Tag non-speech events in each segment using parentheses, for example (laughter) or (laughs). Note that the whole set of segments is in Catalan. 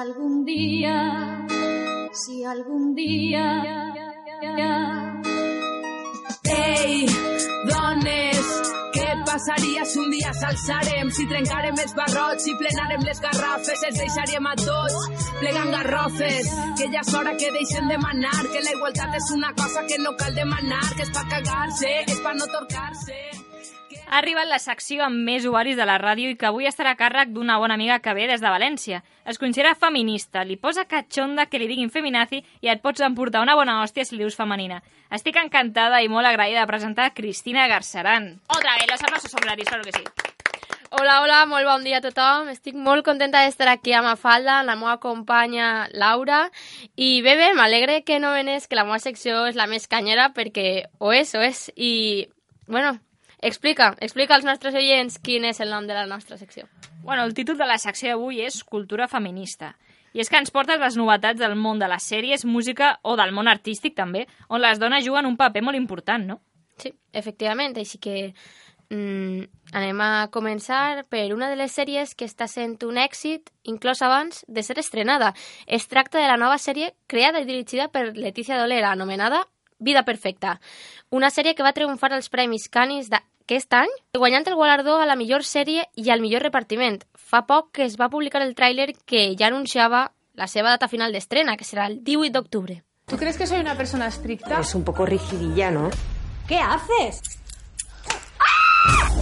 algún día, si algún día... Ei, dones, què passaria si un dia s'alçarem, si trencarem els barrots, si plenarem les garrafes, els deixaríem a tots plegant garrofes, que ja és hora que deixen de manar, que la igualtat és una cosa que no cal demanar, que és per cagar-se, és per no torcar-se. Ha arribat la secció amb més usuaris de la ràdio i que avui estarà a càrrec d'una bona amiga que ve des de València. Es considera feminista, li posa catxonda que li diguin feminazi i et pots emportar una bona hòstia si li dius femenina. Estic encantada i molt agraïda de presentar Cristina Garceran. Otra vez, los aplausos son gratis, claro que sí. Hola, hola, molt bon dia a tothom. Estic molt contenta d'estar aquí a Mafalda, amb la meva companya Laura. I bé, bé, m'alegre que no venés, que la meva secció és la més canyera, perquè ho és, ho és. I, bueno, explica, explica als nostres oients quin és el nom de la nostra secció. Bueno, el títol de la secció d'avui és Cultura feminista. I és que ens portes les novetats del món de les sèries, música o del món artístic també, on les dones juguen un paper molt important, no? Sí, efectivament, així que mm, anem a començar per una de les sèries que està sent un èxit, inclòs abans de ser estrenada. Es tracta de la nova sèrie creada i dirigida per Letícia Dolera, anomenada Vida Perfecta. Una sèrie que va triomfar als Premis Canis d'aquest any, guanyant el guardó a la millor sèrie i al millor repartiment. Fa poc que es va publicar el tràiler que ja anunciava la seva data final d'estrena, que serà el 18 d'octubre. ¿Tú crees que soy una persona estricta? Es un poco rigidilla, ¿no? ¿Qué haces?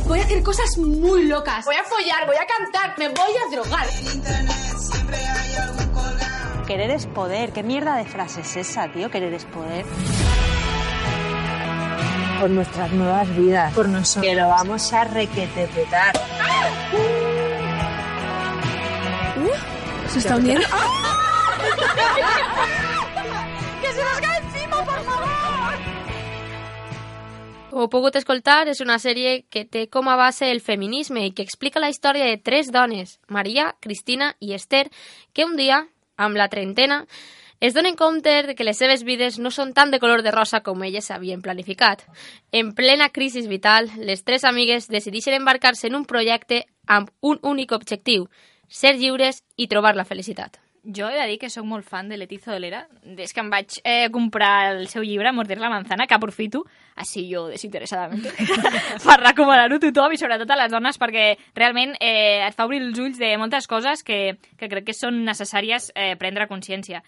Voy a hacer cosas muy locas. Voy a follar, voy a cantar, me voy a drogar. Querer es poder. ¿Qué mierda de frase es esa, tío? Querer es poder. Por nuestras nuevas vidas. Por nosotros. Que lo vamos a requetepetar. ¿Se está hundiendo? Com heu pogut escoltar, és una sèrie que té com a base el feminisme i que explica la història de tres dones, Maria, Cristina i Esther, que un dia, amb la trentena, es donen compte de que les seves vides no són tan de color de rosa com elles havien planificat. En plena crisi vital, les tres amigues decideixen embarcar-se en un projecte amb un únic objectiu, ser lliures i trobar la felicitat. Jo he de dir que sóc molt fan de Letizia Dolera. Des que em vaig eh, comprar el seu llibre, Morder la manzana, que aprofito, així jo desinteressadament, (laughs) per recomanar-ho a tothom i sobretot a les dones perquè realment eh, et fa obrir els ulls de moltes coses que, que crec que són necessàries eh, prendre consciència.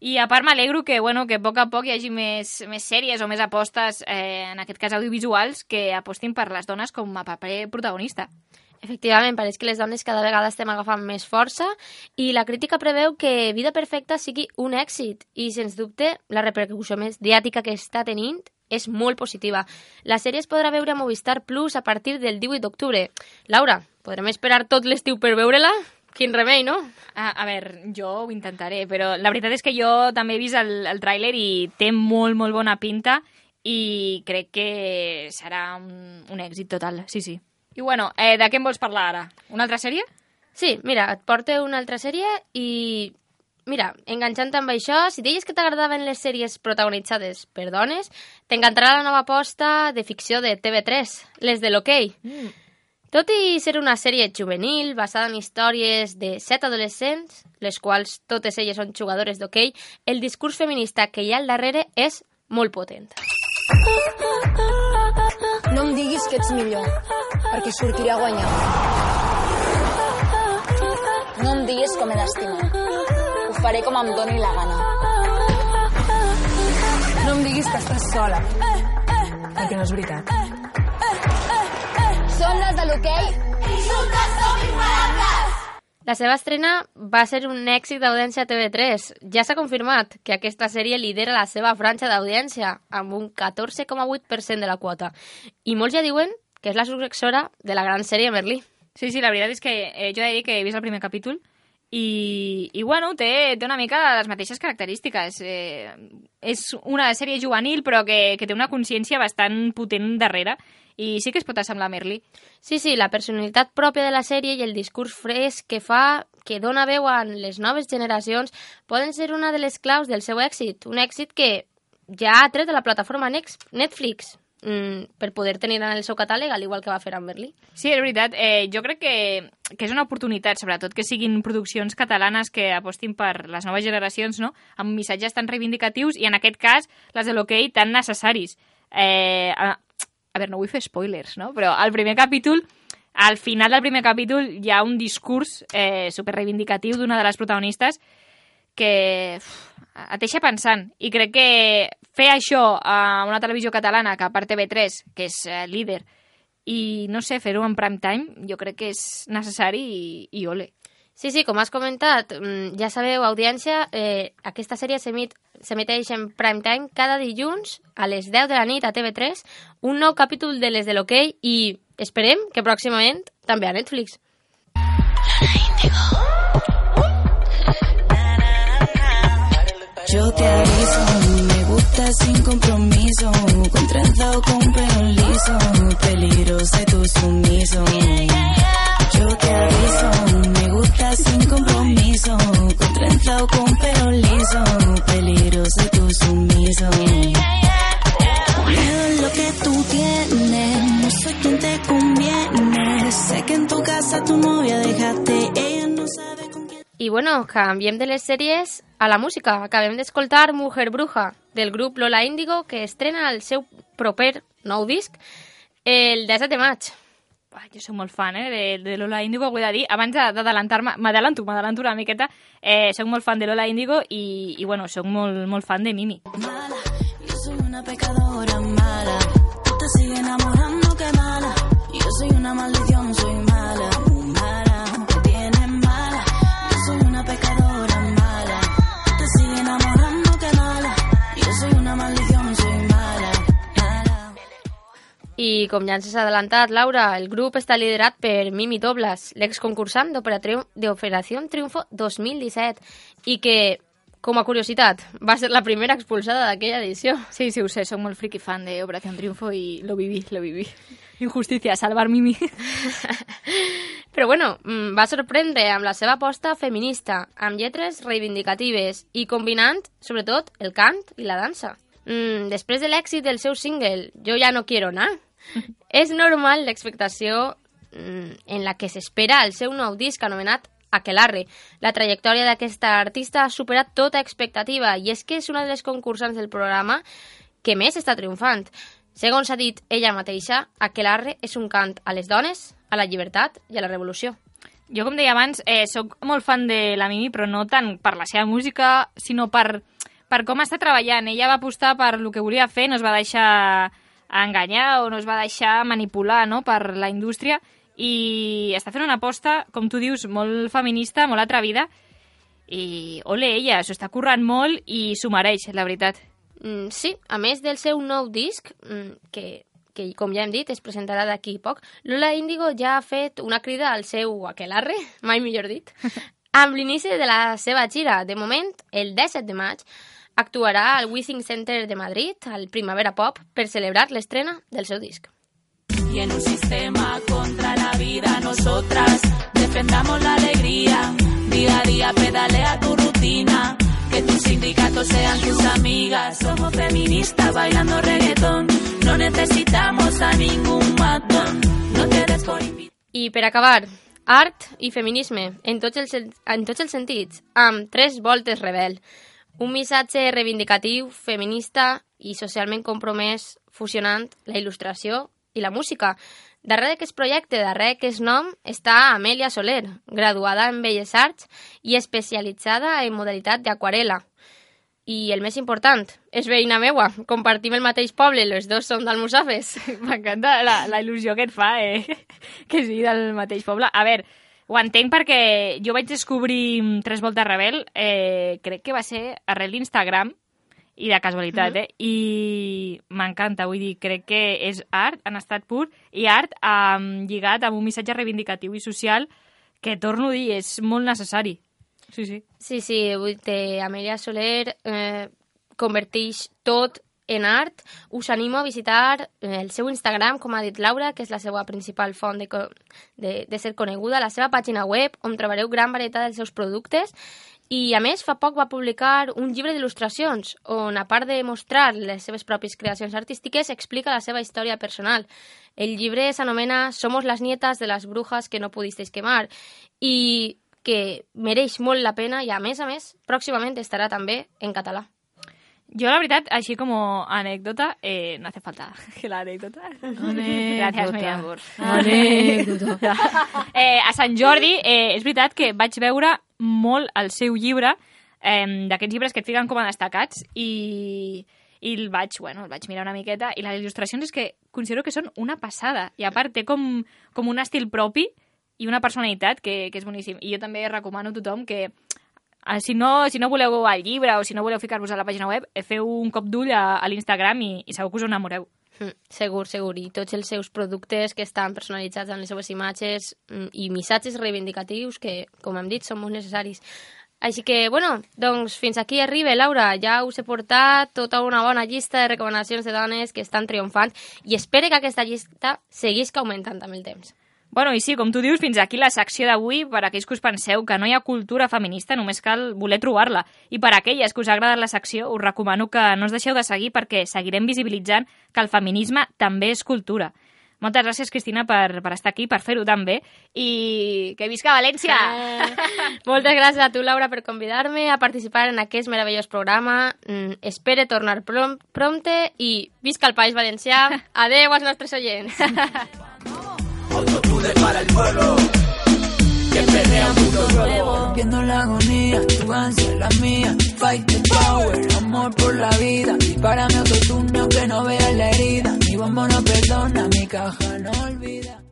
I a part m'alegro que, bueno, que a poc a poc hi hagi més, més sèries o més apostes, eh, en aquest cas audiovisuals, que apostin per les dones com a paper protagonista. Efectivament, pareix que les dones cada vegada estem agafant més força i la crítica preveu que Vida Perfecta sigui un èxit i, sens dubte, la repercussió mediàtica que està tenint és molt positiva. La sèrie es podrà veure a Movistar Plus a partir del 18 d'octubre. Laura, podrem esperar tot l'estiu per veure-la? Quin remei, no? A, a veure, jo ho intentaré, però la veritat és que jo també he vist el, el tràiler i té molt, molt bona pinta i crec que serà un, un èxit total, sí, sí. I bueno, eh, de què em vols parlar ara? Una altra sèrie? Sí, mira, et porto una altra sèrie i... Mira, enganxant amb això, si deies que t'agradaven les sèries protagonitzades per dones, t'encantarà la nova aposta de ficció de TV3, les de l'Hockey. Mm. Tot i ser una sèrie juvenil basada en històries de set adolescents, les quals totes elles són jugadores d'hoquei, el discurs feminista que hi ha al darrere és molt potent. No em diguis que ets millor, perquè sortiré a guanyar. No em diguis com he d'estimar. Ho faré com em doni la gana. No em diguis que estàs sola. Perquè no és veritat. Som les de l'hoquei. La seva estrena va ser un èxit d'audiència a TV3. Ja s'ha confirmat que aquesta sèrie lidera la seva franja d'audiència amb un 14,8% de la quota. I molts ja diuen que és la successora de la gran sèrie Merlí. Sí, sí, la veritat és que eh, jo he de dir que he vist el primer capítol i, i bueno, té, té una mica les mateixes característiques. Eh, és una sèrie juvenil però que, que té una consciència bastant potent darrere i sí que es pot assemblar a Merlí. Sí, sí, la personalitat pròpia de la sèrie i el discurs fresc que fa, que dona veu a les noves generacions, poden ser una de les claus del seu èxit. Un èxit que ja ha tret de la plataforma Netflix. mm, per poder tenir en el seu catàleg, al igual que va fer Amberly. Sí, és veritat. Eh, jo crec que, que és una oportunitat, sobretot que siguin produccions catalanes que apostin per les noves generacions, no? amb missatges tan reivindicatius i, en aquest cas, les de l'hoquei tan necessaris. Eh, a, veure, no vull fer spoilers, no? però al primer capítol al final del primer capítol hi ha un discurs eh, super reivindicatiu d'una de les protagonistes que uf, et deixa pensant. I crec que fer això a una televisió catalana, que a part TV3, que és eh, líder, i no sé, fer-ho en prime time, jo crec que és necessari i, i ole. Sí, sí, com has comentat, mm, ja sabeu, audiència, eh, aquesta sèrie s'emeteix en prime time cada dilluns a les 10 de la nit a TV3, un nou capítol de les de l'hoquei i esperem que pròximament també a Netflix. Yo te aviso, me gusta sin compromiso, con trenza o con pelo liso, peligroso y I bueno, canviem de les sèries a la música. Acabem d'escoltar Mujer Bruja, del grup Lola Índigo, que estrena el seu proper nou disc el 17 de maig. Uah, jo soc molt fan eh, de, de Lola Índigo, ho he de dir. Abans de- d'adelantar-me, m'adelanto, m'adelanto una miqueta, eh, soc molt fan de Lola Índigo i, i bueno, soc molt, molt fan de Mimi. mala. Yo soy una pecadora mala. Tú te sigues enamorando, I com ja ens has adelantat, Laura, el grup està liderat per Mimi Doblas, l'exconcursant d'Operació Triunfo 2017, i que, com a curiositat, va ser la primera expulsada d'aquella edició. Sí, sí, ho sé, soc molt friki fan de Operación Triunfo i lo viví, lo viví. Injusticia, salvar Mimi. (laughs) Però bueno, mm, va sorprendre amb la seva aposta feminista, amb lletres reivindicatives i combinant, sobretot, el cant i la dansa. Mm, després de l'èxit del seu single, Jo ja no quiero anar, (laughs) és normal l'expectació mm, en la que s'espera el seu nou disc anomenat Aquelarre. La trajectòria d'aquesta artista ha superat tota expectativa i és que és una de les concursants del programa que més està triomfant. Segons ha dit ella mateixa, Aquelarre és un cant a les dones, a la llibertat i a la revolució. Jo, com deia abans, eh, sóc molt fan de la Mimi, però no tant per la seva música, sinó per, per com està treballant. Ella va apostar per el que volia fer, no es va deixar enganyar o no es va deixar manipular no? per la indústria i està fent una aposta, com tu dius, molt feminista, molt atrevida i ole ella, s'ho està currant molt i s'ho mereix, la veritat. Mm, sí, a més del seu nou disc, mm, que, que com ja hem dit, es presentarà d'aquí poc, Lola Índigo ja ha fet una crida al seu aquelarre, mai millor dit, (laughs) amb l'inici de la seva gira. De moment, el 17 de maig, actuarà al Withing Center de Madrid, al Primavera Pop, per celebrar l'estrena del seu disc. Y en un sistema contra la vida, nosotras defendamos la alegría. Día a día pedalea tu rutina. Que tus sindicatos sean tus amigas. Somos feministas bailando reggaetón. No necesitamos a ningún matón. No te des por. I per acabar, art i feminisme en tots els, en tots els sentits, amb tres voltes rebel. Un missatge reivindicatiu, feminista i socialment compromès, fusionant la il·lustració i la música. Darrere d'aquest projecte, darrere d'aquest nom, està Amèlia Soler, graduada en Belles Arts i especialitzada en modalitat d'aquarela. I el més important, és veïna meua. Compartim el mateix poble, les dos som d'Almussafes. (laughs) M'encanta la, la il·lusió que et fa, eh? (laughs) que sigui del mateix poble. A veure, ho entenc perquè jo vaig descobrir mm, Tres Voltes Rebel, eh, crec que va ser arrel d'Instagram, i de casualitat, eh? I m'encanta, vull dir, crec que és art en estat pur i art um, lligat amb un missatge reivindicatiu i social que, torno a dir, és molt necessari. Sí, sí. Sí, sí, vull dir, Amèlia Soler eh, converteix tot en art. Us animo a visitar eh, el seu Instagram, com ha dit Laura, que és la seva principal font de, de, de ser coneguda, la seva pàgina web, on trobareu gran varietat dels seus productes I, a més, fa poc va publicar un llibre d'il·lustracions on, a part de mostrar les seves pròpies creacions artístiques, explica la seva història personal. El llibre s'anomena Somos las nietas de las brujas que no pudisteis quemar i que mereix molt la pena i, a més a més, pròximament estarà també en català. Yo, la verdad, así como anécdota, eh, no hace falta (laughs) que la anécdota. Gràcies, Miriam Burs. Anècdota. (laughs) eh, a Sant Jordi, eh, és veritat que vaig veure molt el seu llibre, eh, d'aquests llibres que et fiquen com a destacats, i, i el vaig, bueno, el vaig mirar una miqueta, i les il·lustracions és que considero que són una passada, i a part té com, com un estil propi i una personalitat que, que és boníssim. I jo també recomano a tothom que si no, si no voleu el llibre o si no voleu ficar-vos a la pàgina web, eh, feu un cop d'ull a, a l'Instagram i, i segur que us enamoreu. Mm, segur, segur. I tots els seus productes que estan personalitzats amb les seves imatges mm, i missatges reivindicatius que, com hem dit, són molt necessaris. Així que, bueno, doncs fins aquí arriba, Laura. Ja us he portat tota una bona llista de recomanacions de dones que estan triomfant i espero que aquesta llista seguisca augmentant amb el temps. Bueno, i sí, com tu dius, fins aquí la secció d'avui. Per aquells que us penseu que no hi ha cultura feminista, només cal voler trobar-la. I per aquelles que us ha agradat la secció, us recomano que no us deixeu de seguir perquè seguirem visibilitzant que el feminisme també és cultura. Moltes gràcies, Cristina, per, per estar aquí, per fer-ho tan bé. I que visca València! Eh, (laughs) moltes gràcies a tu, Laura, per convidar-me a participar en aquest meravellós programa. Mm, espere tornar prom prompte i visca el País Valencià. (laughs) Adeu als nostres oients. (laughs) Para el pueblo que pelea mundo nuevo. Viendo la agonía, tu ansia, la mía. Fight the power, amor por la vida. Dispárame autotune aunque no veas la herida. Mi bombo no perdona, mi caja no olvida.